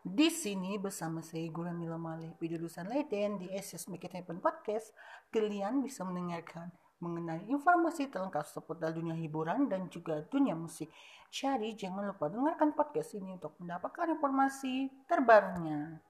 Di sini bersama saya Gula Mila Malih, Lulusan Leiden di SS Make It Podcast. Kalian bisa mendengarkan mengenai informasi terlengkap seputar dunia hiburan dan juga dunia musik. Jadi jangan lupa dengarkan podcast ini untuk mendapatkan informasi terbarunya.